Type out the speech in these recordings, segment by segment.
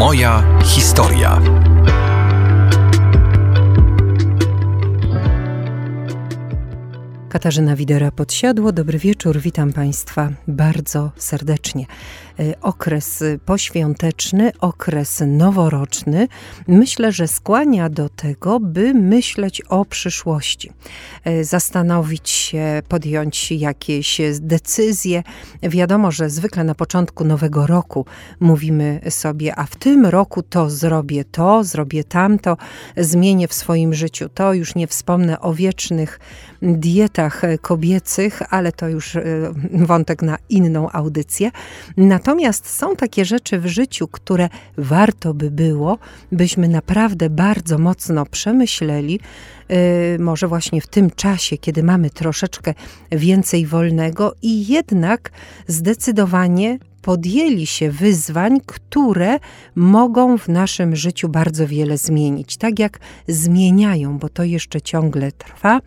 Moja historia. Katarzyna Widera Podsiadło, dobry wieczór, witam Państwa bardzo serdecznie. E, okres poświąteczny, okres noworoczny, myślę, że skłania do tego, by myśleć o przyszłości, e, zastanowić się, podjąć jakieś decyzje. Wiadomo, że zwykle na początku nowego roku mówimy sobie, a w tym roku to zrobię to, zrobię tamto, zmienię w swoim życiu to, już nie wspomnę o wiecznych dietach kobiecych, ale to już e, wątek na inną audycję. Natomiast są takie rzeczy w życiu, które warto by było, byśmy naprawdę bardzo mocno przemyśleli, e, może właśnie w tym czasie, kiedy mamy troszeczkę więcej wolnego i jednak zdecydowanie podjęli się wyzwań, które mogą w naszym życiu bardzo wiele zmienić. Tak jak zmieniają, bo to jeszcze ciągle trwa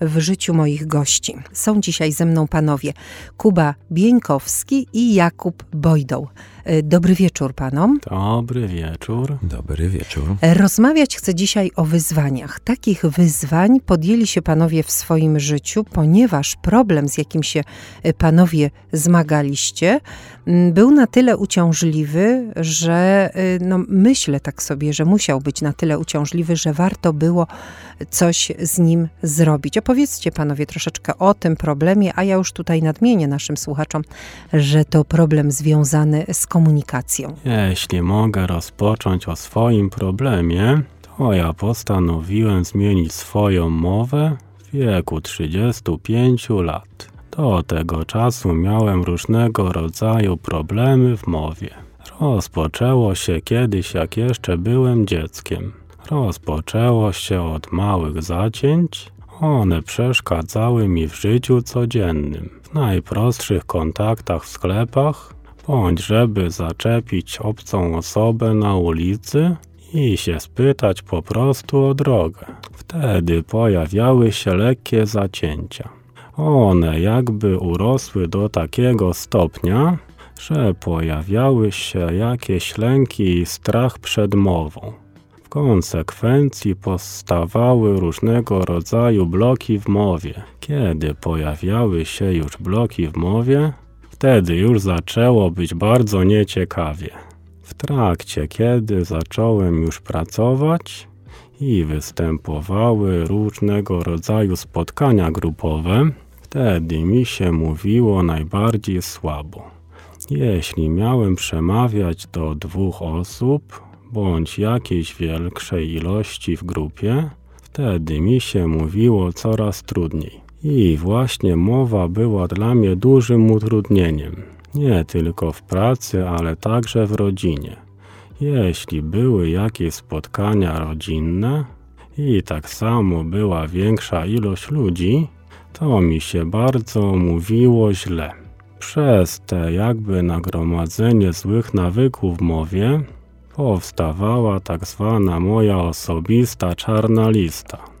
w życiu moich gości. Są dzisiaj ze mną panowie Kuba Bieńkowski i Jakub Bojdą. E, dobry wieczór panom. Dobry wieczór. Dobry wieczór. Rozmawiać chcę dzisiaj o wyzwaniach. Takich wyzwań podjęli się panowie w swoim życiu, ponieważ problem, z jakim się e, panowie zmagaliście, był na tyle uciążliwy, że e, no, myślę tak sobie, że musiał być na tyle uciążliwy, że warto było coś z nim zrobić. Opowiedzcie panowie troszeczkę o tym problemie, a ja już tutaj nadmienię naszym słuchaczom, że to problem związany z komunikacją. Jeśli mogę rozpocząć o swoim problemie, to ja postanowiłem zmienić swoją mowę w wieku 35 lat. Do tego czasu miałem różnego rodzaju problemy w mowie. Rozpoczęło się kiedyś, jak jeszcze byłem dzieckiem. Rozpoczęło się od małych zacięć. One przeszkadzały mi w życiu codziennym, w najprostszych kontaktach w sklepach, bądź żeby zaczepić obcą osobę na ulicy i się spytać po prostu o drogę. Wtedy pojawiały się lekkie zacięcia. One jakby urosły do takiego stopnia, że pojawiały się jakieś lęki i strach przed mową. W konsekwencji powstawały różnego rodzaju bloki w mowie. Kiedy pojawiały się już bloki w mowie, wtedy już zaczęło być bardzo nieciekawie. W trakcie, kiedy zacząłem już pracować i występowały różnego rodzaju spotkania grupowe, wtedy mi się mówiło najbardziej słabo. Jeśli miałem przemawiać do dwóch osób bądź jakiejś większej ilości w grupie, wtedy mi się mówiło coraz trudniej. I właśnie mowa była dla mnie dużym utrudnieniem, nie tylko w pracy, ale także w rodzinie. Jeśli były jakieś spotkania rodzinne i tak samo była większa ilość ludzi, to mi się bardzo mówiło źle. Przez te jakby nagromadzenie złych nawyków w mowie powstawała tak zwana moja osobista czarna lista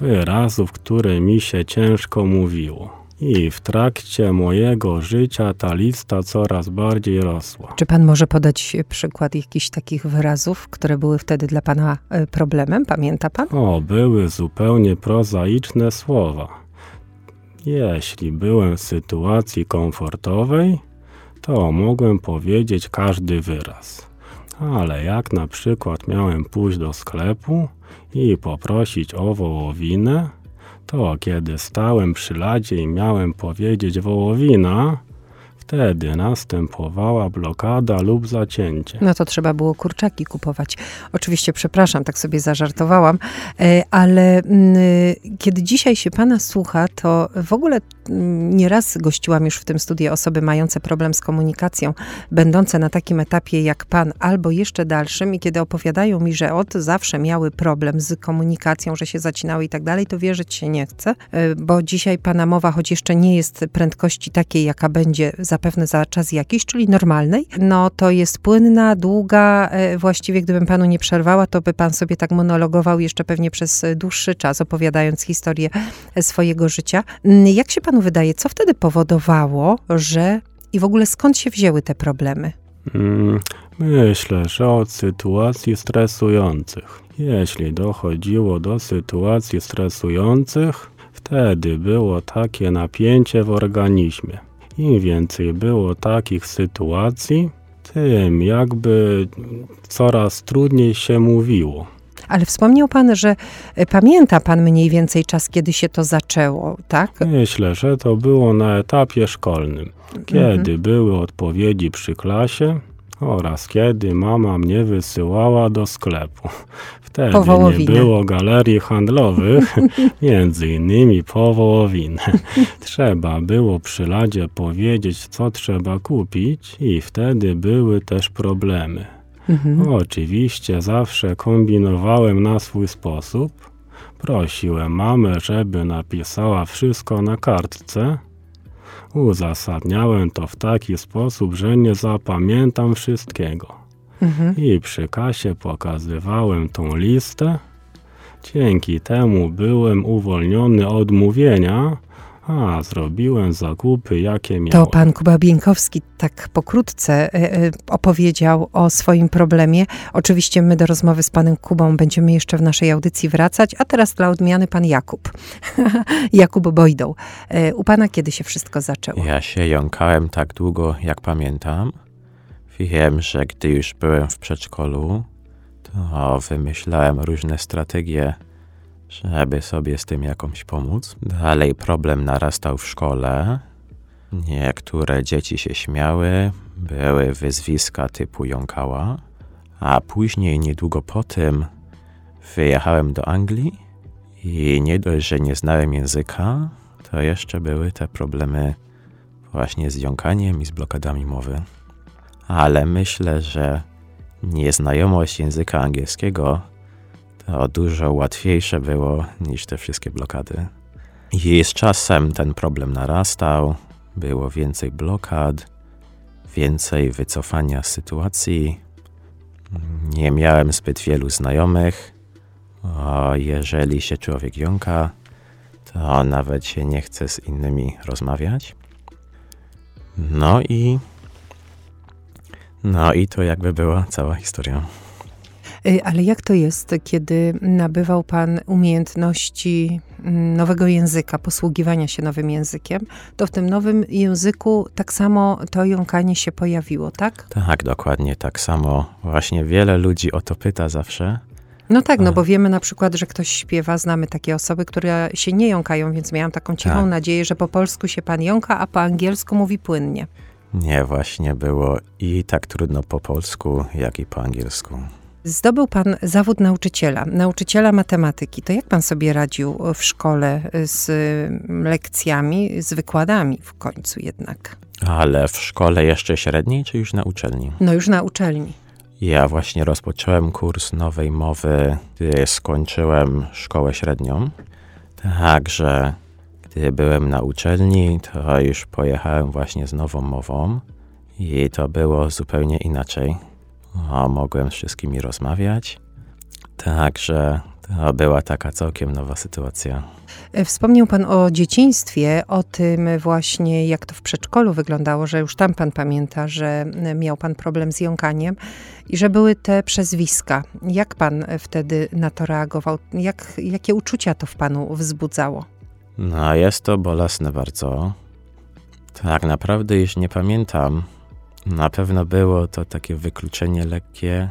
wyrazów, które mi się ciężko mówiło. I w trakcie mojego życia ta lista coraz bardziej rosła. Czy pan może podać przykład jakichś takich wyrazów, które były wtedy dla pana e, problemem? Pamięta pan? O, były zupełnie prozaiczne słowa. Jeśli byłem w sytuacji komfortowej, to mogłem powiedzieć każdy wyraz. Ale jak na przykład miałem pójść do sklepu i poprosić o wołowinę, to kiedy stałem przy ladzie i miałem powiedzieć wołowina, Wtedy następowała blokada lub zacięcie. No to trzeba było kurczaki kupować. Oczywiście, przepraszam, tak sobie zażartowałam, e, ale mm, kiedy dzisiaj się pana słucha, to w ogóle mm, nieraz gościłam już w tym studiu osoby mające problem z komunikacją, będące na takim etapie jak pan, albo jeszcze dalszym, i kiedy opowiadają mi, że od zawsze miały problem z komunikacją, że się zacinały i tak dalej, to wierzyć się nie chce, e, bo dzisiaj pana mowa, choć jeszcze nie jest prędkości takiej, jaka będzie za zapewne za czas jakiś, czyli normalnej, no to jest płynna, długa. E, właściwie gdybym panu nie przerwała, to by pan sobie tak monologował jeszcze pewnie przez dłuższy czas, opowiadając historię swojego życia. Mm, jak się panu wydaje, co wtedy powodowało, że i w ogóle skąd się wzięły te problemy? Mm, myślę, że od sytuacji stresujących. Jeśli dochodziło do sytuacji stresujących, wtedy było takie napięcie w organizmie. Im więcej było takich sytuacji, tym jakby coraz trudniej się mówiło. Ale wspomniał Pan, że e, pamięta Pan mniej więcej czas, kiedy się to zaczęło, tak? Myślę, że to było na etapie szkolnym, kiedy mhm. były odpowiedzi przy klasie oraz kiedy mama mnie wysyłała do sklepu. Wtedy nie było galerii handlowych, między innymi po wołowinę. Trzeba było przy ladzie powiedzieć, co trzeba kupić i wtedy były też problemy. Mhm. Oczywiście zawsze kombinowałem na swój sposób. Prosiłem mamę, żeby napisała wszystko na kartce. Uzasadniałem to w taki sposób, że nie zapamiętam wszystkiego. Mhm. I przy kasie pokazywałem tą listę. Dzięki temu byłem uwolniony od mówienia, a, zrobiłem zakupy, jakie miałem. To pan Kuba Bieńkowski tak pokrótce e, e, opowiedział o swoim problemie. Oczywiście my do rozmowy z panem Kubą będziemy jeszcze w naszej audycji wracać, a teraz dla odmiany pan Jakub. Jakub Bojdą. E, u pana kiedy się wszystko zaczęło? Ja się jąkałem tak długo, jak pamiętam. Wiem, że gdy już byłem w przedszkolu, to wymyślałem różne strategie, żeby sobie z tym jakąś pomóc. Dalej problem narastał w szkole. Niektóre dzieci się śmiały, były wyzwiska typu jąkała, a później, niedługo po tym, wyjechałem do Anglii i nie dość, że nie znałem języka, to jeszcze były te problemy właśnie z jąkaniem i z blokadami mowy. Ale myślę, że nieznajomość języka angielskiego to dużo łatwiejsze było niż te wszystkie blokady. I z czasem ten problem narastał, było więcej blokad, więcej wycofania z sytuacji. Nie miałem zbyt wielu znajomych. O, jeżeli się człowiek jąka, to nawet się nie chce z innymi rozmawiać. No i. No i to jakby była cała historia. Y, ale jak to jest, kiedy nabywał Pan umiejętności mm, nowego języka, posługiwania się nowym językiem, to w tym nowym języku tak samo to jąkanie się pojawiło, tak? Tak, dokładnie tak samo. Właśnie wiele ludzi o to pyta zawsze. No tak, no bo wiemy na przykład, że ktoś śpiewa, znamy takie osoby, które się nie jąkają, więc miałam taką cichą tak. nadzieję, że po polsku się pan jąka, a po angielsku mówi płynnie. Nie, właśnie było i tak trudno po polsku, jak i po angielsku. Zdobył pan zawód nauczyciela, nauczyciela matematyki. To jak pan sobie radził w szkole z lekcjami, z wykładami w końcu jednak? Ale w szkole jeszcze średniej, czy już na uczelni? No już na uczelni. Ja właśnie rozpocząłem kurs nowej mowy, gdy skończyłem szkołę średnią. Także gdy byłem na uczelni, to już pojechałem właśnie z nową mową i to było zupełnie inaczej o, mogłem z wszystkimi rozmawiać. Także to była taka całkiem nowa sytuacja. E, wspomniał Pan o dzieciństwie, o tym właśnie, jak to w przedszkolu wyglądało, że już tam Pan pamięta, że miał Pan problem z jąkaniem i że były te przezwiska. Jak Pan wtedy na to reagował? Jak, jakie uczucia to w Panu wzbudzało? No, jest to bolesne bardzo. Tak naprawdę już nie pamiętam, na pewno było to takie wykluczenie lekkie,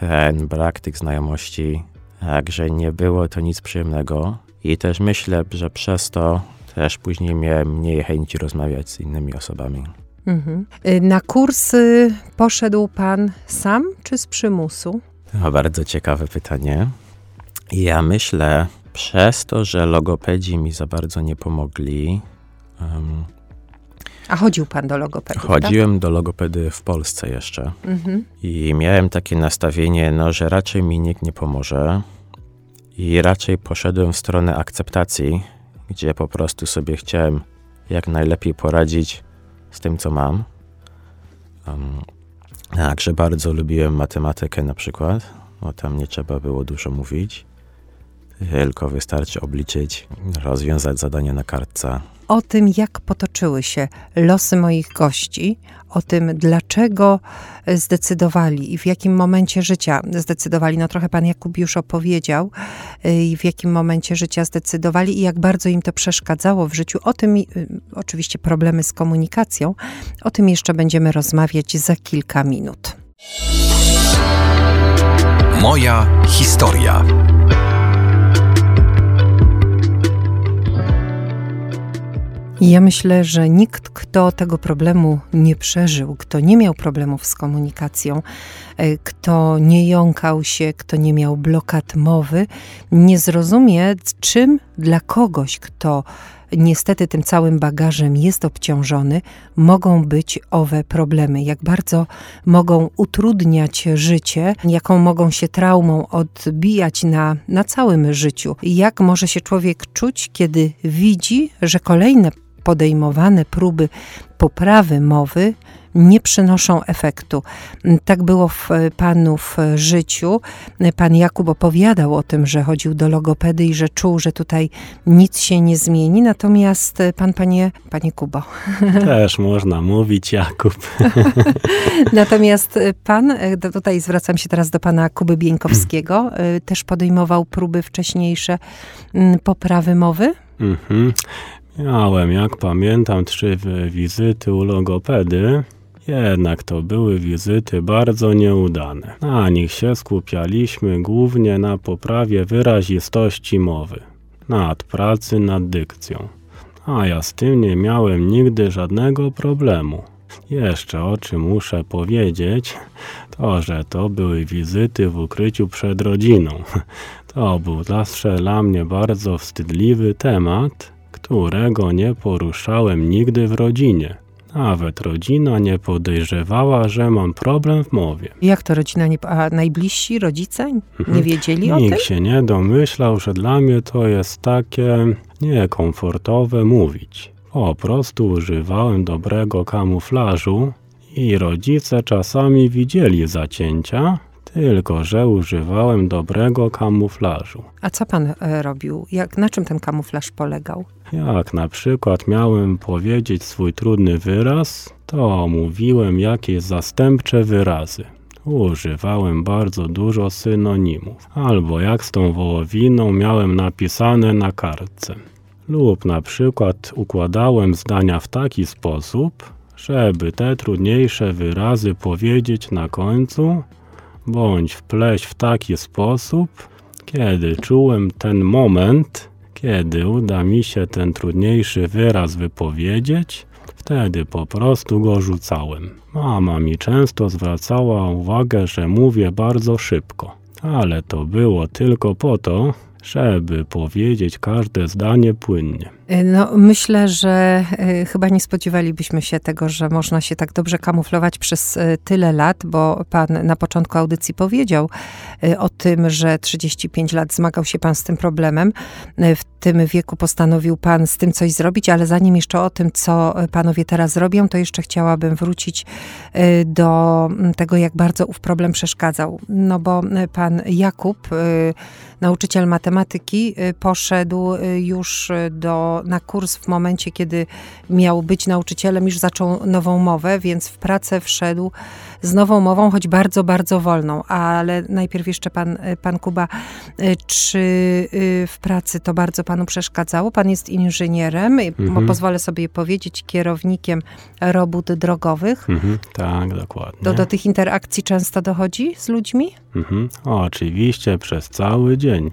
ten brak tych znajomości, także nie było to nic przyjemnego. I też myślę, że przez to też później miałem mniej chęci rozmawiać z innymi osobami. Mhm. Y, na kursy poszedł pan sam czy z przymusu? To bardzo ciekawe pytanie. Ja myślę, przez to, że logopedzi mi za bardzo nie pomogli, um, a chodził pan do logopedy? Tak? Chodziłem tak? do logopedy w Polsce jeszcze. Mhm. I miałem takie nastawienie, no, że raczej mi nikt nie pomoże. I raczej poszedłem w stronę akceptacji, gdzie po prostu sobie chciałem jak najlepiej poradzić z tym, co mam. Um, także bardzo lubiłem matematykę na przykład, bo tam nie trzeba było dużo mówić. Tylko wystarczy obliczyć, rozwiązać zadanie na kartce. O tym, jak potoczyły się losy moich gości, o tym, dlaczego zdecydowali i w jakim momencie życia zdecydowali. No trochę pan Jakub już opowiedział y, i w jakim momencie życia zdecydowali i jak bardzo im to przeszkadzało w życiu. O tym, y, oczywiście problemy z komunikacją, o tym jeszcze będziemy rozmawiać za kilka minut. Moja historia. Ja myślę, że nikt, kto tego problemu nie przeżył, kto nie miał problemów z komunikacją, e, kto nie jąkał się, kto nie miał blokad mowy, nie zrozumie, czym dla kogoś, kto niestety tym całym bagażem jest obciążony, mogą być owe problemy, jak bardzo mogą utrudniać życie, jaką mogą się traumą odbijać na, na całym życiu. Jak może się człowiek czuć, kiedy widzi, że kolejne podejmowane próby poprawy mowy nie przynoszą efektu. Tak było w panów życiu. Pan Jakub opowiadał o tym, że chodził do logopedy i że czuł, że tutaj nic się nie zmieni. Natomiast pan, panie, panie Kubo. Też można mówić Jakub. Natomiast pan, tutaj zwracam się teraz do pana Kuby Bieńkowskiego, też podejmował próby wcześniejsze poprawy mowy? Mhm. Miałem, jak pamiętam, trzy wizyty u logopedy. Jednak to były wizyty bardzo nieudane. Na nich się skupialiśmy głównie na poprawie wyrazistości mowy, nad pracy nad dykcją. A ja z tym nie miałem nigdy żadnego problemu. Jeszcze o czym muszę powiedzieć, to że to były wizyty w ukryciu przed rodziną. To był zawsze dla mnie bardzo wstydliwy temat, którego nie poruszałem nigdy w rodzinie. Nawet rodzina nie podejrzewała, że mam problem w mowie. Jak to rodzina, nie, a najbliżsi rodzice nie mhm. wiedzieli o tym? Nikt się nie domyślał, że dla mnie to jest takie niekomfortowe mówić. Po prostu używałem dobrego kamuflażu i rodzice czasami widzieli zacięcia, tylko, że używałem dobrego kamuflażu. A co pan e, robił? Jak, na czym ten kamuflaż polegał? Jak na przykład miałem powiedzieć swój trudny wyraz, to mówiłem jakieś zastępcze wyrazy. Używałem bardzo dużo synonimów. Albo jak z tą wołowiną miałem napisane na kartce. Lub na przykład układałem zdania w taki sposób, żeby te trudniejsze wyrazy powiedzieć na końcu, bądź wpleść w taki sposób, kiedy czułem ten moment, kiedy uda mi się ten trudniejszy wyraz wypowiedzieć, wtedy po prostu go rzucałem. Mama mi często zwracała uwagę, że mówię bardzo szybko, ale to było tylko po to, żeby powiedzieć każde zdanie płynnie. Y, no, myślę, że y, chyba nie spodziewalibyśmy się tego, że można się tak dobrze kamuflować przez y, tyle lat, bo pan na początku audycji powiedział o tym, że 35 lat zmagał się pan z tym problemem. W tym wieku postanowił pan z tym coś zrobić, ale zanim jeszcze o tym, co panowie teraz robią, to jeszcze chciałabym wrócić do tego, jak bardzo ów problem przeszkadzał. No bo pan Jakub, nauczyciel matematyki, poszedł już do na kurs w momencie, kiedy miał być nauczycielem, już zaczął nową mowę, więc w pracę wszedł z nową mową, choć bardzo, bardzo wolną. Ale najpierw jeszcze pan, pan Kuba, y, czy y, w pracy to bardzo panu przeszkadzało? Pan jest inżynierem, mhm. pozwolę sobie powiedzieć, kierownikiem robót drogowych. Mhm, tak, dokładnie. Do, do tych interakcji często dochodzi z ludźmi? Mhm. Oczywiście, przez cały dzień.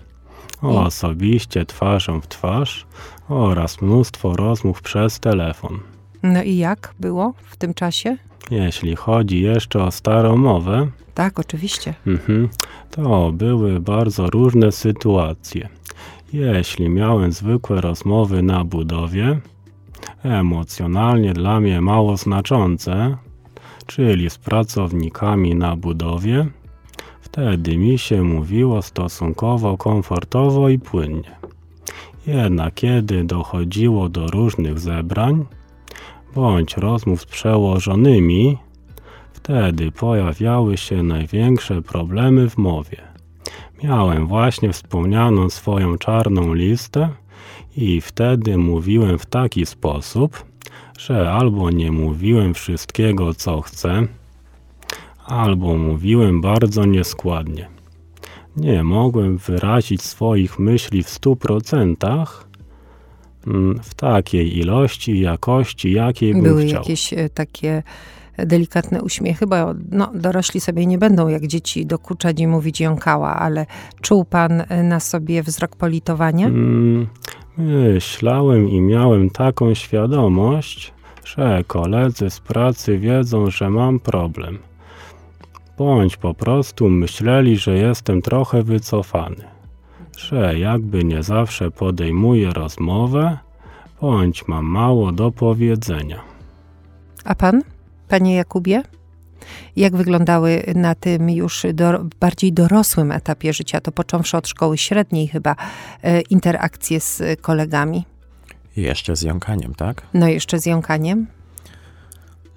O, osobiście, twarzą w twarz oraz mnóstwo rozmów przez telefon. No i jak było w tym czasie? Jeśli chodzi jeszcze o starą mowę. Tak, oczywiście. Mhm, to były bardzo różne sytuacje. Jeśli miałem zwykłe rozmowy na budowie, emocjonalnie dla mnie mało znaczące, czyli z pracownikami na budowie, wtedy mi się mówiło stosunkowo komfortowo i płynnie. Jednak kiedy dochodziło do różnych zebrań bądź rozmów z przełożonymi, wtedy pojawiały się największe problemy w mowie. Miałem właśnie wspomnianą swoją czarną listę i wtedy mówiłem w taki sposób, że albo nie mówiłem wszystkiego, co chcę, albo mówiłem bardzo nieskładnie. Nie mogłem wyrazić swoich myśli w stu procentach mm, w takiej ilości i jakości, jakiej bym Były chciał. jakieś e, takie delikatne uśmiechy, bo no, dorośli sobie nie będą jak dzieci dokuczać i mówić jąkała, ale czuł pan e, na sobie wzrok politowania? Mm, Myślałem i miałem taką świadomość, że koledzy z pracy wiedzą, że mam problem. Bądź po prostu myśleli, że jestem trochę wycofany, że jakby nie zawsze podejmuję rozmowę, bądź mam mało do powiedzenia. A pan, panie Jakubie? Jak wyglądały na tym już do, bardziej dorosłym etapie życia, to począwszy od szkoły średniej chyba, e, interakcje z kolegami? Jeszcze z jąkaniem, tak? No jeszcze z jąkaniem?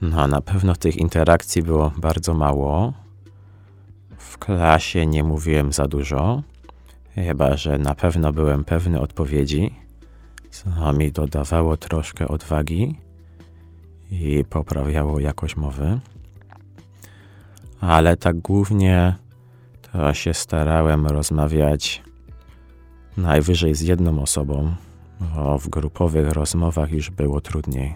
No, na pewno tych interakcji było bardzo mało. W klasie nie mówiłem za dużo, chyba że na pewno byłem pewny odpowiedzi, co mi dodawało troszkę odwagi i poprawiało jakość mowy. Ale tak głównie to się starałem rozmawiać najwyżej z jedną osobą, bo w grupowych rozmowach już było trudniej.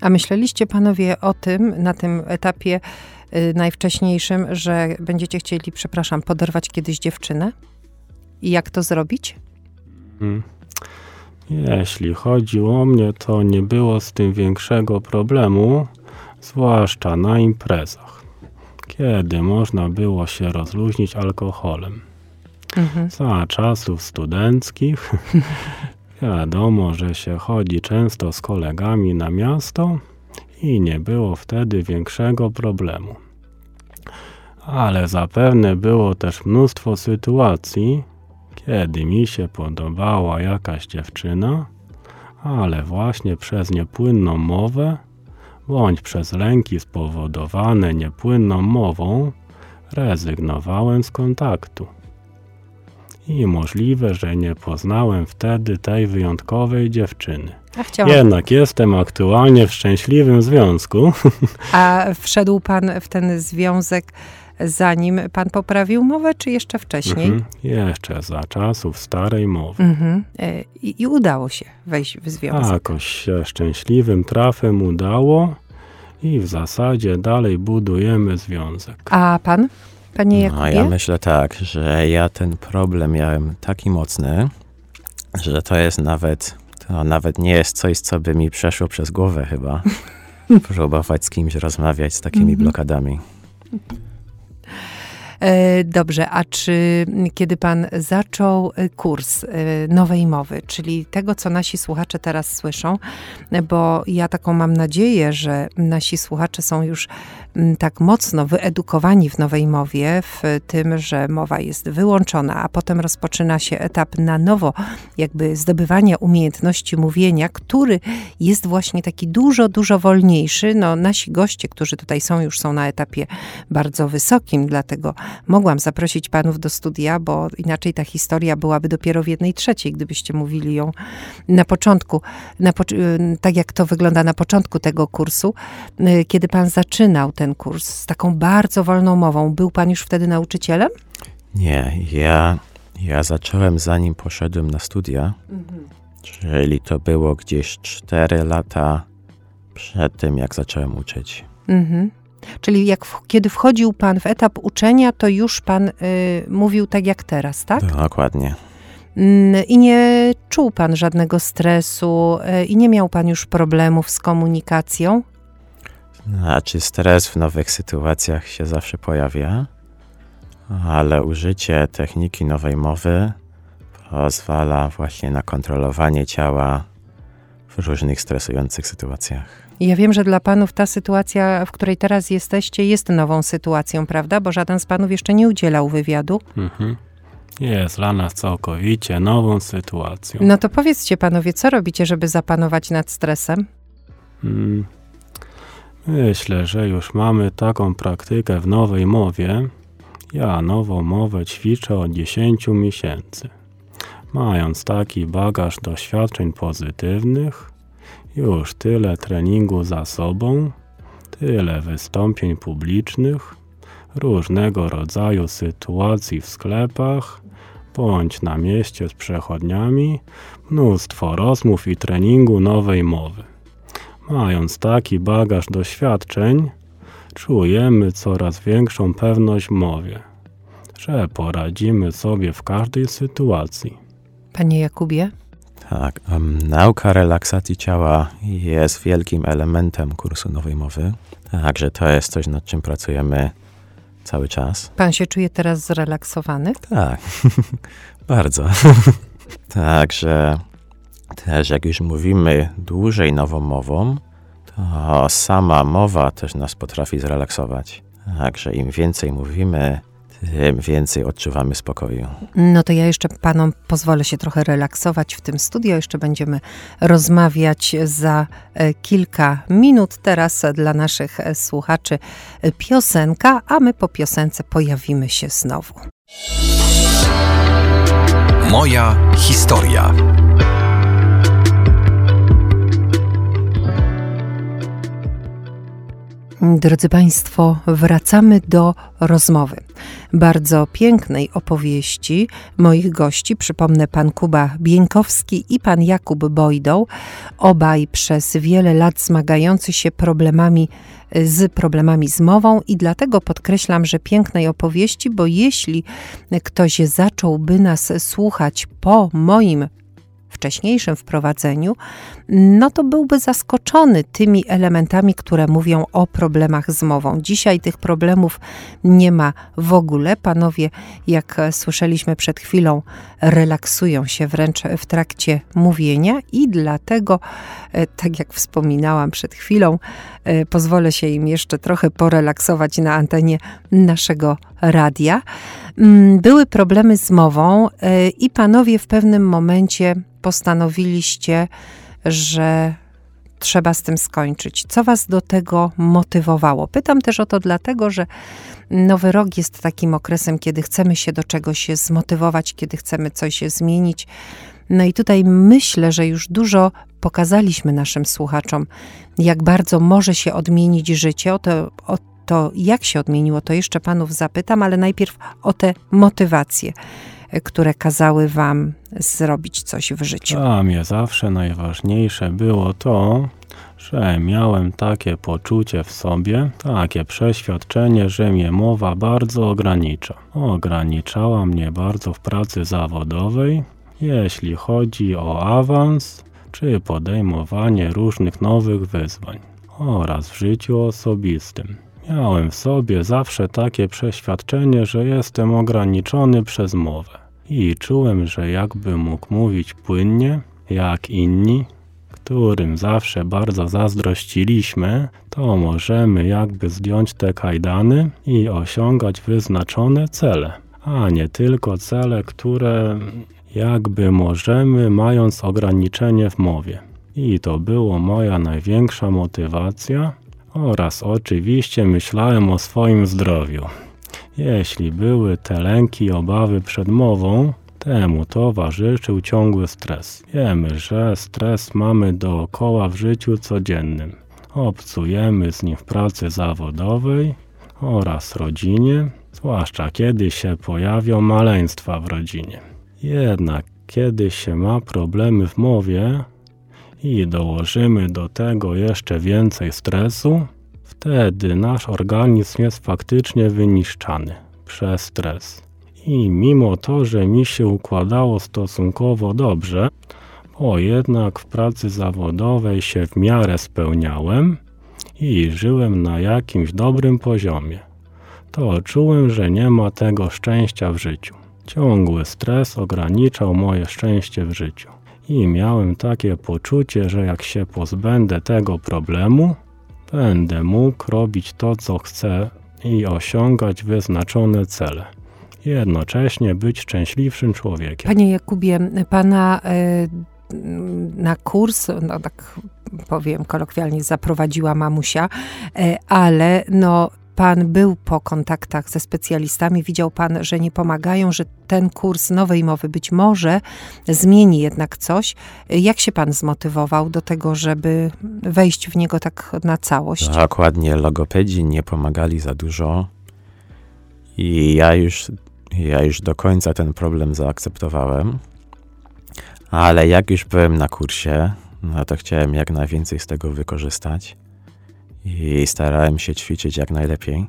A myśleliście panowie o tym na tym etapie najwcześniejszym, że będziecie chcieli, przepraszam, poderwać kiedyś dziewczynę? I jak to zrobić? Mm. Jeśli chodzi o mnie, to nie było z tym większego problemu, zwłaszcza na imprezach, kiedy można było się rozluźnić alkoholem. Mhm. Za czasów studenckich wiadomo, że się chodzi często z kolegami na miasto i nie było wtedy większego problemu. Ale zapewne było też mnóstwo sytuacji, kiedy mi się podobała jakaś dziewczyna, ale właśnie przez niepłynną mowę, bądź przez lęki spowodowane niepłynną mową, rezygnowałem z kontaktu. I możliwe, że nie poznałem wtedy tej wyjątkowej dziewczyny. A chciałam. Jednak jestem aktualnie w szczęśliwym związku. A wszedł pan w ten związek zanim pan poprawił mowę, czy jeszcze wcześniej? Mhm. Jeszcze za czasów starej mowy. Mhm. E, I, I udało się wejść w związek. Jakoś się szczęśliwym trafem udało i w zasadzie dalej budujemy związek. A pan, panie Jakubie? No, ja myślę tak, że ja ten problem miałem taki mocny, że to jest nawet, to nawet nie jest coś, co by mi przeszło przez głowę chyba. Próbować z kimś rozmawiać z takimi Mhm. blokadami. E, Dobrze, a czy kiedy pan zaczął e, kurs e, nowej mowy, czyli tego, co nasi słuchacze teraz słyszą, bo ja taką mam nadzieję, że nasi słuchacze są już tak mocno wyedukowani w nowej mowie, w tym, że mowa jest wyłączona, a potem rozpoczyna się etap na nowo, jakby zdobywania umiejętności mówienia, który jest właśnie taki dużo, dużo wolniejszy. No, nasi goście, którzy tutaj są, już są na etapie bardzo wysokim, dlatego mogłam zaprosić panów do studia, bo inaczej ta historia byłaby dopiero w jednej trzeciej, gdybyście mówili ją na początku, na pocz- y, tak jak to wygląda na początku tego kursu, y, kiedy pan zaczynał ten kurs z taką bardzo wolną mową. Był pan już wtedy nauczycielem? Nie, ja, ja zacząłem zanim poszedłem na studia, czyli to było gdzieś 4 lata przed tym, jak zacząłem uczyć. Mhm. Czyli jak kiedy wchodził pan w etap uczenia, to już pan y, mówił tak jak teraz, tak? Dokładnie. Mm, I nie czuł pan żadnego stresu y, i nie miał pan już problemów z komunikacją? Znaczy, stres w nowych sytuacjach się zawsze pojawia, ale użycie techniki nowej mowy pozwala właśnie na kontrolowanie ciała w różnych stresujących sytuacjach. Ja wiem, że dla panów ta sytuacja, w której teraz jesteście, jest nową sytuacją, prawda? Bo żaden z panów jeszcze nie udzielał wywiadu. Mhm. Jest dla nas całkowicie nową sytuacją. No to powiedzcie panowie, co robicie, żeby zapanować nad stresem? Mm. Myślę, że już mamy taką praktykę w nowej mowie Ja nową mowę ćwiczę od 10 miesięcy. Mając taki bagaż doświadczeń pozytywnych, już tyle treningu za sobą, tyle wystąpień publicznych, różnego rodzaju sytuacji w sklepach, bądź na mieście z przechodniami, mnóstwo rozmów i treningu nowej mowy. Mając taki bagaż doświadczeń, czujemy coraz większą pewność w mowie, że poradzimy sobie w każdej sytuacji. Panie Jakubie? Tak, um, nauka relaksacji ciała jest wielkim elementem kursu nowej mowy. Także to jest coś, nad czym pracujemy cały czas. Pan się czuje teraz zrelaksowany? Tak, bardzo. Także też jak już mówimy dłużej nową mową, to sama mowa też nas potrafi zrelaksować. Także im więcej mówimy, tym więcej odczuwamy spokoju. No to ja jeszcze panom pozwolę się trochę relaksować w tym studio. Jeszcze będziemy rozmawiać za e, kilka minut. Teraz dla naszych e, słuchaczy e, piosenka, a my po piosence pojawimy się znowu. Moja historia. Drodzy Państwo, wracamy do rozmowy. Bardzo pięknej opowieści moich gości. Przypomnę pan Kuba Bieńkowski i pan Jakub Bojdą, obaj przez wiele lat zmagający się problemami z problemami z mową i dlatego podkreślam, że pięknej opowieści, bo jeśli ktoś zacząłby nas słuchać po moim wcześniejszym wprowadzeniu, no to byłby zaskoczony tymi elementami, które mówią o problemach z mową. Dzisiaj tych problemów nie ma w ogóle. Panowie, jak słyszeliśmy przed chwilą, relaksują się wręcz w trakcie mówienia i dlatego, e, tak jak wspominałam przed chwilą, pozwolę się im jeszcze trochę porelaksować na antenie naszego radia. Mm, były problemy z mową e, i panowie w pewnym momencie postanowiliście, że trzeba z tym skończyć. Co Was do tego motywowało? Pytam też o to dlatego, że nowy rok jest takim okresem, kiedy chcemy się do czegoś zmotywować, kiedy chcemy coś zmienić. No i tutaj myślę, że już dużo pokazaliśmy naszym słuchaczom, jak bardzo może się odmienić życie. O to, o to jak się odmieniło, to jeszcze panów zapytam, ale najpierw o te motywacje które kazały wam zrobić coś w życiu? Dla mnie zawsze najważniejsze było to, że miałem takie poczucie w sobie, takie przeświadczenie, że mnie mowa bardzo ogranicza. Ograniczała mnie bardzo w pracy zawodowej, jeśli chodzi o awans czy podejmowanie różnych nowych wyzwań oraz w życiu osobistym. Miałem w sobie zawsze takie przeświadczenie, że jestem ograniczony przez mowę. I czułem, że jakbym mógł mówić płynnie, jak inni, którym zawsze bardzo zazdrościliśmy, to możemy jakby zdjąć te kajdany i osiągać wyznaczone cele, a nie tylko cele, które jakby możemy, mając ograniczenie w mowie. I to było moja największa motywacja, oraz oczywiście myślałem o swoim zdrowiu. Jeśli były te lęki obawy przed mową, temu towarzyszył ciągły stres. Wiemy, że stres mamy dookoła w życiu codziennym. Obcujemy z nim w pracy zawodowej oraz rodzinie, zwłaszcza kiedy się pojawią maleństwa w rodzinie. Jednak kiedy się ma problemy w mowie, i dołożymy do tego jeszcze więcej stresu, wtedy nasz organizm jest faktycznie wyniszczany przez stres. I mimo to, że mi się układało stosunkowo dobrze, bo jednak w pracy zawodowej się w miarę spełniałem i żyłem na jakimś dobrym poziomie, to czułem, że nie ma tego szczęścia w życiu. Ciągły stres ograniczał moje szczęście w życiu. I miałem takie poczucie, że jak się pozbędę tego problemu, będę mógł robić to, co chcę i osiągać wyznaczone cele. Jednocześnie być szczęśliwszym człowiekiem. Panie Jakubie, pana y, na kurs, no tak powiem kolokwialnie, zaprowadziła mamusia, y, ale no pan był po kontaktach ze specjalistami, widział pan, że nie pomagają, że ten kurs nowej mowy być może zmieni jednak coś. Jak się pan zmotywował do tego, żeby wejść w niego tak na całość? Dokładnie, logopedzi nie pomagali za dużo i ja już, ja już do końca ten problem zaakceptowałem. Ale jak już byłem na kursie, no to chciałem jak najwięcej z tego wykorzystać i starałem się ćwiczyć jak najlepiej.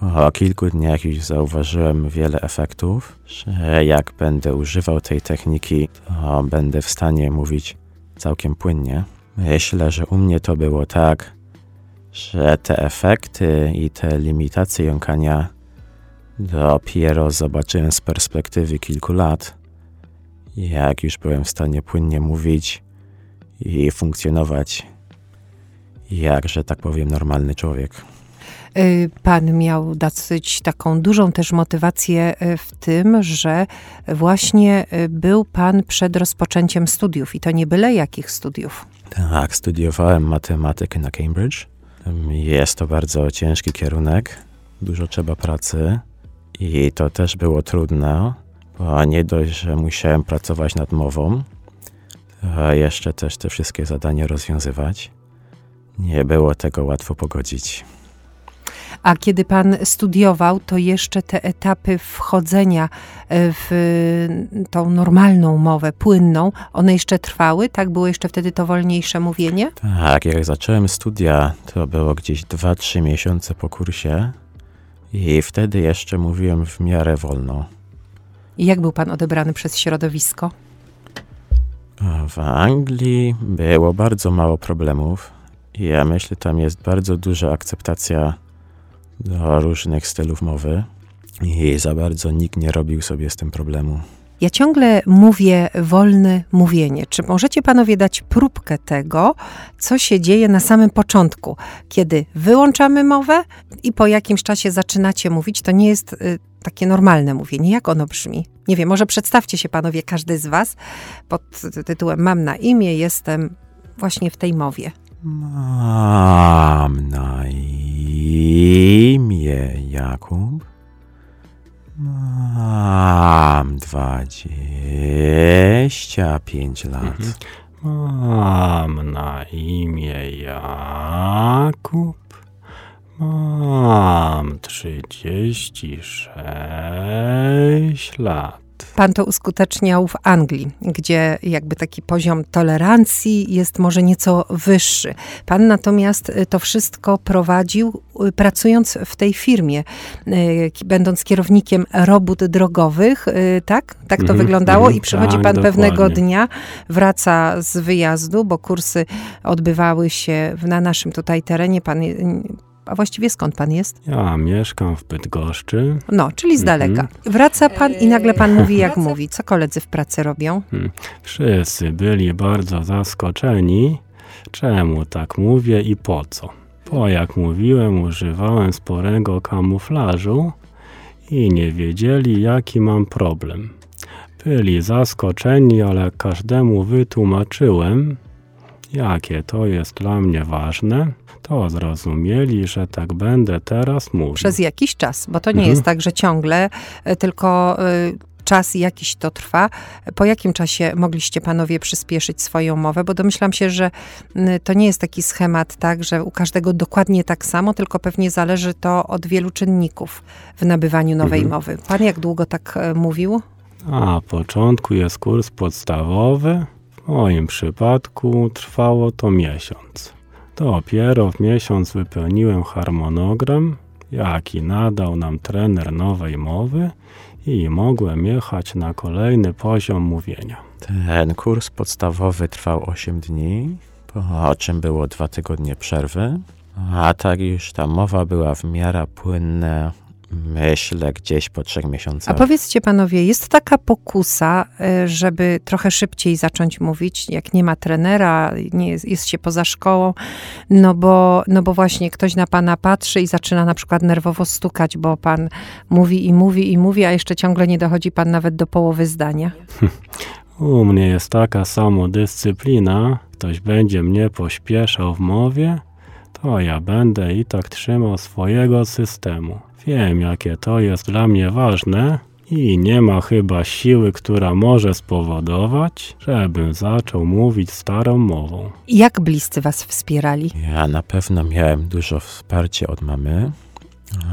Po kilku dniach już zauważyłem wiele efektów, że jak będę używał tej techniki, to będę w stanie mówić całkiem płynnie. Myślę, że u mnie to było tak, że te efekty i te limitacje jąkania dopiero zobaczyłem z perspektywy kilku lat, jak już byłem w stanie płynnie mówić i funkcjonować jak, że tak powiem, normalny człowiek. Y, pan miał dosyć taką dużą też motywację y, w tym, że właśnie y, był pan przed rozpoczęciem studiów i to nie byle jakich studiów. Tak, studiowałem matematykę na Cambridge. Jest to bardzo ciężki kierunek, dużo trzeba pracy i to też było trudne, bo nie dość, że musiałem pracować nad mową, to jeszcze też te wszystkie zadania rozwiązywać. Nie było tego łatwo pogodzić. A kiedy pan studiował, to jeszcze te etapy wchodzenia e, w tą normalną mowę, płynną, one jeszcze trwały? Tak było jeszcze wtedy to wolniejsze mówienie? Tak, jak zacząłem studia, to było gdzieś 2-3 miesiące po kursie i wtedy jeszcze mówiłem w miarę wolno. I jak był pan odebrany przez środowisko? W Anglii było bardzo mało problemów. Ja myślę, tam jest bardzo duża akceptacja do różnych stylów mowy i za bardzo nikt nie robił sobie z tym problemu. Ja ciągle mówię wolne mówienie. Czy możecie panowie dać próbkę tego, co się dzieje na samym początku, kiedy wyłączamy mowę i po jakimś czasie zaczynacie mówić? To nie jest y, takie normalne mówienie. Jak ono brzmi? Nie wiem, może przedstawcie się panowie, każdy z was, pod tytułem Mam na imię, jestem właśnie w tej mowie. Mam na imię Jakub. Mam dwadzieścia pięć lat. Mhm. Mam na imię Jakub. Mam trzydzieści sześć lat. Pan to uskuteczniał w Anglii, gdzie jakby taki poziom tolerancji jest może nieco wyższy. Pan natomiast y, to wszystko prowadził y, pracując w tej firmie, y, będąc kierownikiem robót drogowych, tak? Tak to mm, wyglądało mm, i przychodzi tak, pan dokładnie. pewnego dnia, wraca z wyjazdu, bo kursy odbywały się na naszym tutaj terenie. Pan a właściwie skąd pan jest? Ja mieszkam w Bydgoszczy. No, czyli z daleka. Mhm. Wraca pan i nagle pan mówi, jak mówi. Co koledzy w pracy robią? Hmm. Wszyscy byli bardzo zaskoczeni, czemu tak mówię i po co. Bo jak mówiłem, używałem sporego kamuflażu i nie wiedzieli, jaki mam problem. Byli zaskoczeni, ale każdemu wytłumaczyłem, jakie to jest dla mnie ważne, to zrozumieli, że tak będę teraz mówił. Przez jakiś czas, bo to nie mhm. jest tak, że ciągle, e, tylko y, czas jakiś to trwa. Po jakim czasie mogliście panowie przyspieszyć swoją mowę? Bo domyślam się, że to nie jest taki schemat, tak, że u każdego dokładnie tak samo, tylko pewnie zależy to od wielu czynników w nabywaniu nowej mhm. mowy. Pan jak długo tak e, mówił? Na początku jest kurs podstawowy, w moim przypadku trwało to miesiąc. Dopiero w miesiąc wypełniłem harmonogram, jaki nadał nam trener nowej mowy i mogłem jechać na kolejny poziom mówienia. Ten kurs podstawowy trwał 8 dni, po czym było dwa tygodnie przerwy, a tak już ta mowa była w miarę płynna Myślę gdzieś po trzech miesiącach. A powiedzcie panowie, jest taka pokusa, y, żeby trochę szybciej zacząć mówić, jak nie ma trenera, nie jest, jest się poza szkołą, no bo, no bo właśnie ktoś na pana patrzy i zaczyna na przykład nerwowo stukać, bo pan mówi i mówi i mówi, a jeszcze ciągle nie dochodzi pan nawet do połowy zdania. U mnie jest taka samodyscyplina, ktoś będzie mnie pośpieszał w mowie, to ja będę i tak trzymał swojego systemu. Wiem, jakie to jest dla mnie ważne i nie ma chyba siły, która może spowodować, żebym zaczął mówić starą mową. Jak bliscy was wspierali? Ja na pewno miałem dużo wsparcia od mamy,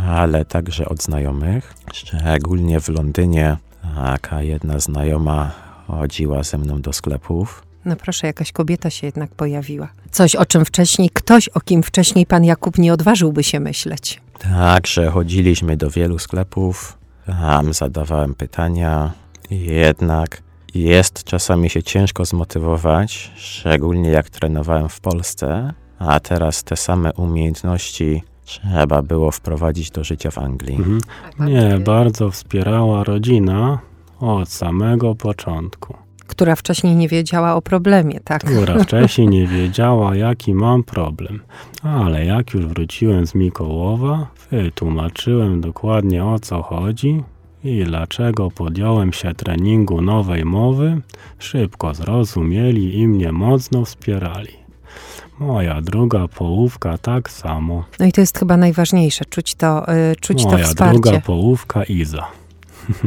ale także od znajomych. Szczególnie w Londynie taka jedna znajoma chodziła ze mną do sklepów. No proszę, jakaś kobieta się jednak pojawiła. Coś, o czym wcześniej, ktoś, o kim wcześniej pan Jakub nie odważyłby się myśleć. Także chodziliśmy do wielu sklepów, tam zadawałem pytania, jednak jest czasami się ciężko zmotywować, szczególnie jak trenowałem w Polsce, a teraz te same umiejętności trzeba było wprowadzić do życia w Anglii. Mhm. Nie, bardzo wspierała rodzina od samego początku. Która wcześniej nie wiedziała o problemie, tak? Która wcześniej nie wiedziała, jaki mam problem. Ale jak już wróciłem z Mikołowa, wytłumaczyłem dokładnie o co chodzi i dlaczego podjąłem się treningu nowej mowy, szybko zrozumieli i mnie mocno wspierali. Moja druga połówka tak samo. No i to jest chyba najważniejsze, czuć to, y, czuć to Moja wsparcie. druga połówka Iza.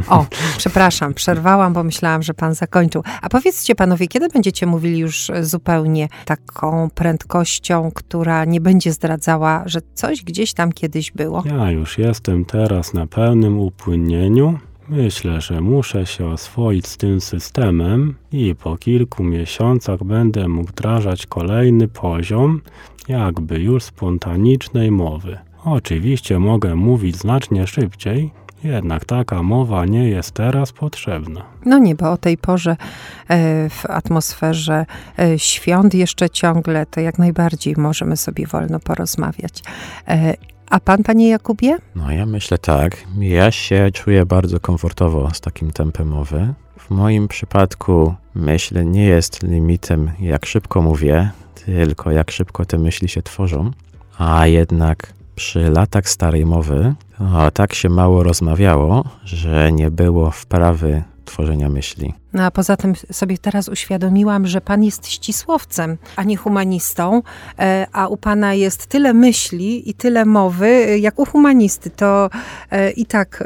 O, przepraszam, przerwałam, bo myślałam, że pan zakończył. A powiedzcie panowie, kiedy będziecie mówili już zupełnie taką prędkością, która nie będzie zdradzała, że coś gdzieś tam kiedyś było? Ja już jestem teraz na pełnym upłynnieniu. Myślę, że muszę się oswoić z tym systemem i po kilku miesiącach będę mógł wdrażać kolejny poziom, jakby już spontanicznej mowy. Oczywiście mogę mówić znacznie szybciej, jednak taka mowa nie jest teraz potrzebna. No nie, bo o tej porze e, w atmosferze e, świąt jeszcze ciągle, to jak najbardziej możemy sobie wolno porozmawiać. E, A pan, panie Jakubie? No ja myślę tak, ja się czuję bardzo komfortowo z takim tempem mowy. W moim przypadku myśl nie jest limitem jak szybko mówię, tylko jak szybko te myśli się tworzą, a jednak przy latach starej mowy to tak się mało rozmawiało, że nie było wprawy tworzenia myśli. No a poza tym sobie teraz uświadomiłam, że pan jest ścisłowcem, a nie humanistą, e, a u pana jest tyle myśli i tyle mowy, e, jak u humanisty. To e, i tak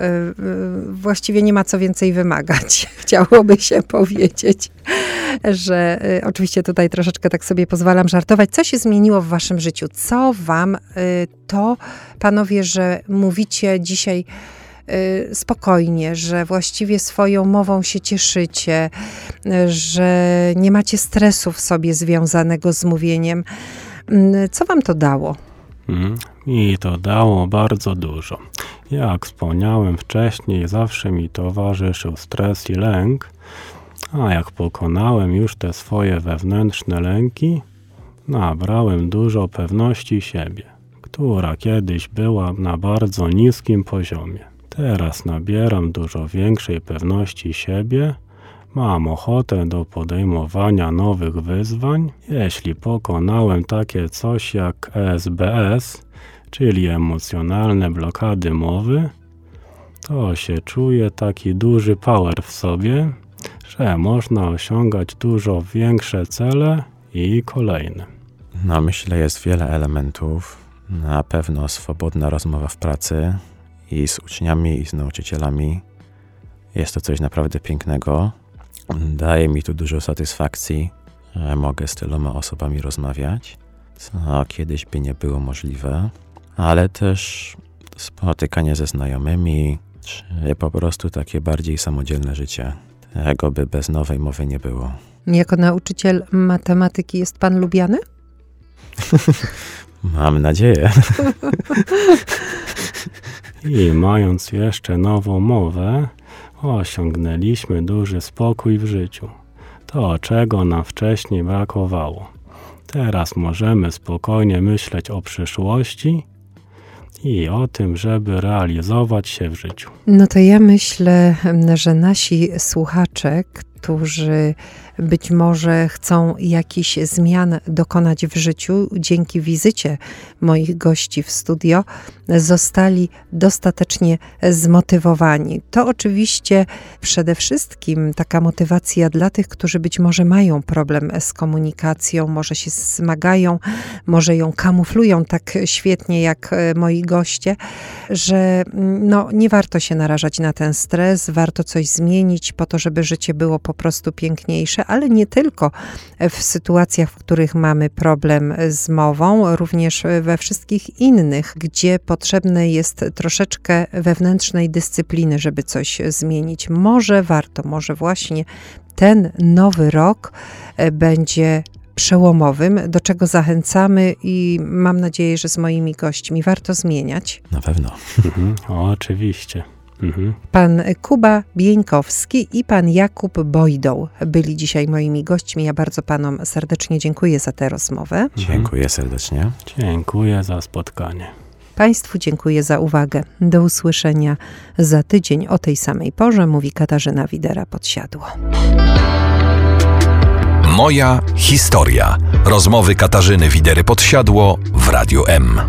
właściwie nie ma co więcej wymagać, chciałoby się powiedzieć. Że oczywiście tutaj troszeczkę tak sobie pozwalam żartować. Co się zmieniło w waszym życiu? Co wam to, panowie, że mówicie dzisiaj spokojnie, że właściwie swoją mową się cieszycie, y, że nie macie stresu w sobie związanego z mówieniem. Mm, Co wam to dało? Mm, I to dało bardzo dużo. Jak wspomniałem wcześniej, zawsze mi towarzyszył stres i lęk, a jak pokonałem już te swoje wewnętrzne lęki, nabrałem dużo pewności siebie, która kiedyś była na bardzo niskim poziomie. Teraz nabieram dużo większej pewności siebie. Mam ochotę do podejmowania nowych wyzwań. Jeśli pokonałem takie coś jak ESBS, czyli emocjonalne blokady mowy, to się czuję taki duży power w sobie, że można osiągać dużo większe cele i kolejne. No myślę jest wiele elementów. Na pewno swobodna rozmowa w pracy i z uczniami i z nauczycielami. Jest to coś naprawdę pięknego. Daje mi tu dużo satysfakcji, że mogę z tyloma osobami rozmawiać, co kiedyś by nie było możliwe, ale też spotykanie ze znajomymi, czy po prostu takie bardziej samodzielne życie. Tego by bez nowej mowy nie było. Jako nauczyciel matematyki jest pan lubiany? Mam nadzieję. I mając jeszcze nową mowę, osiągnęliśmy duży spokój w życiu. To, czego nam wcześniej brakowało. Teraz możemy spokojnie myśleć o przyszłości i o tym, żeby realizować się w życiu. No to ja myślę, że nasi słuchacze, którzy być może chcą jakichś zmian dokonać w życiu, dzięki wizycie moich gości w studio, zostali dostatecznie zmotywowani. To oczywiście przede wszystkim taka motywacja dla tych, którzy być może mają problem z komunikacją, może się zmagają, może ją kamuflują tak świetnie jak e, moi goście, że mm, no, nie warto się narażać na ten stres, warto coś zmienić po to, żeby życie było po prostu piękniejsze, ale nie tylko w sytuacjach, w których mamy problem z mową, również we wszystkich innych, gdzie potrzebne jest troszeczkę wewnętrznej dyscypliny, żeby coś zmienić. Może warto, może właśnie ten nowy rok e, będzie przełomowym, do czego zachęcamy i mam nadzieję, że z moimi gośćmi warto zmieniać. Na pewno. Mhm, oczywiście. Mhm. Pan Kuba Bieńkowski i pan Jakub Bojdą byli dzisiaj moimi gośćmi. Ja bardzo panom serdecznie dziękuję za tę rozmowę. Dziękuję serdecznie. Dziękuję za spotkanie. Państwu dziękuję za uwagę. Do usłyszenia za tydzień o tej samej porze, mówi Katarzyna Widera Podsiadło. Moja historia. Rozmowy Katarzyny Widery Podsiadło w Radio M.